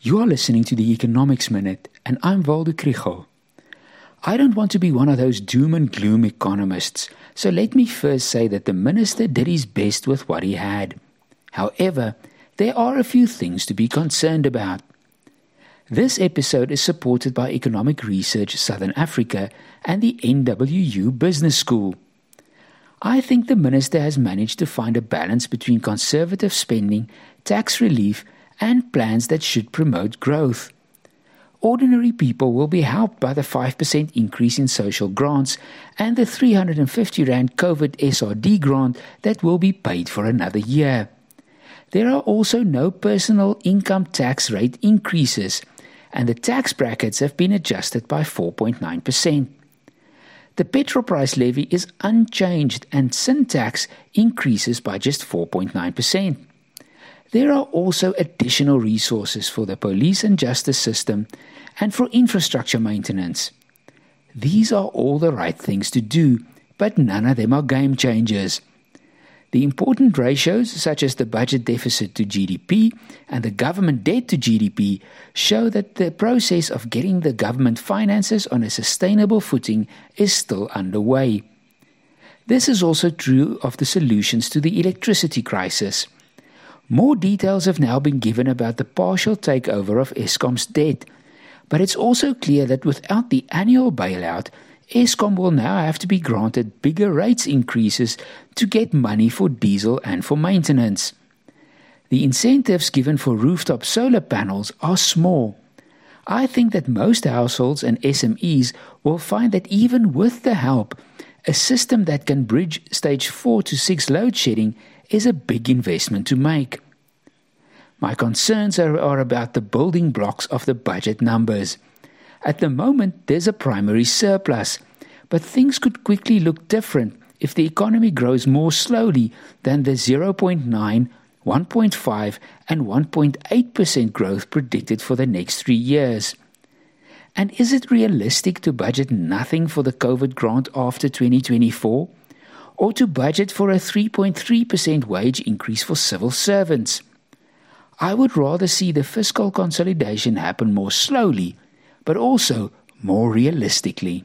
You are listening to the Economics Minute, and I'm Waldo Krugell. I don't want to be one of those doom and gloom economists, so let me first say that the minister did his best with what he had. However, there are a few things to be concerned about. This episode is supported by Economic Research Southern Africa and the NWU Business School. I think the minister has managed to find a balance between conservative spending, tax relief, and plans that should promote growth. Ordinary people will be helped by the 5% increase in social grants and the 350 Rand COVID SRD grant that will be paid for another year. There are also no personal income tax rate increases, and the tax brackets have been adjusted by 4.9%. The petrol price levy is unchanged, and sin tax increases by just 4.9%. There are also additional resources for the police and justice system and for infrastructure maintenance. These are all the right things to do, but none of them are game changers. The important ratios, such as the budget deficit to GDP and the government debt to GDP, show that the process of getting the government finances on a sustainable footing is still underway. This is also true of the solutions to the electricity crisis. More details have now been given about the partial takeover of Eskom's debt, but it's also clear that without the annual bailout, Eskom will now have to be granted bigger rates increases to get money for diesel and for maintenance. The incentives given for rooftop solar panels are small. I think that most households and SMEs will find that even with the help, a system that can bridge stage 4 to 6 load shedding is a big investment to make. My concerns are, are, about the building blocks of the budget numbers. At the moment, there's a primary surplus, but things could quickly look different if the economy grows more slowly than the 0.9, 1.5, and 1.8% growth predicted for the next three years. And is it realistic to budget nothing for the COVID grant after 2024? Or to budget for a 3.3% wage increase for civil servants. I would rather see the fiscal consolidation happen more slowly, but also more realistically.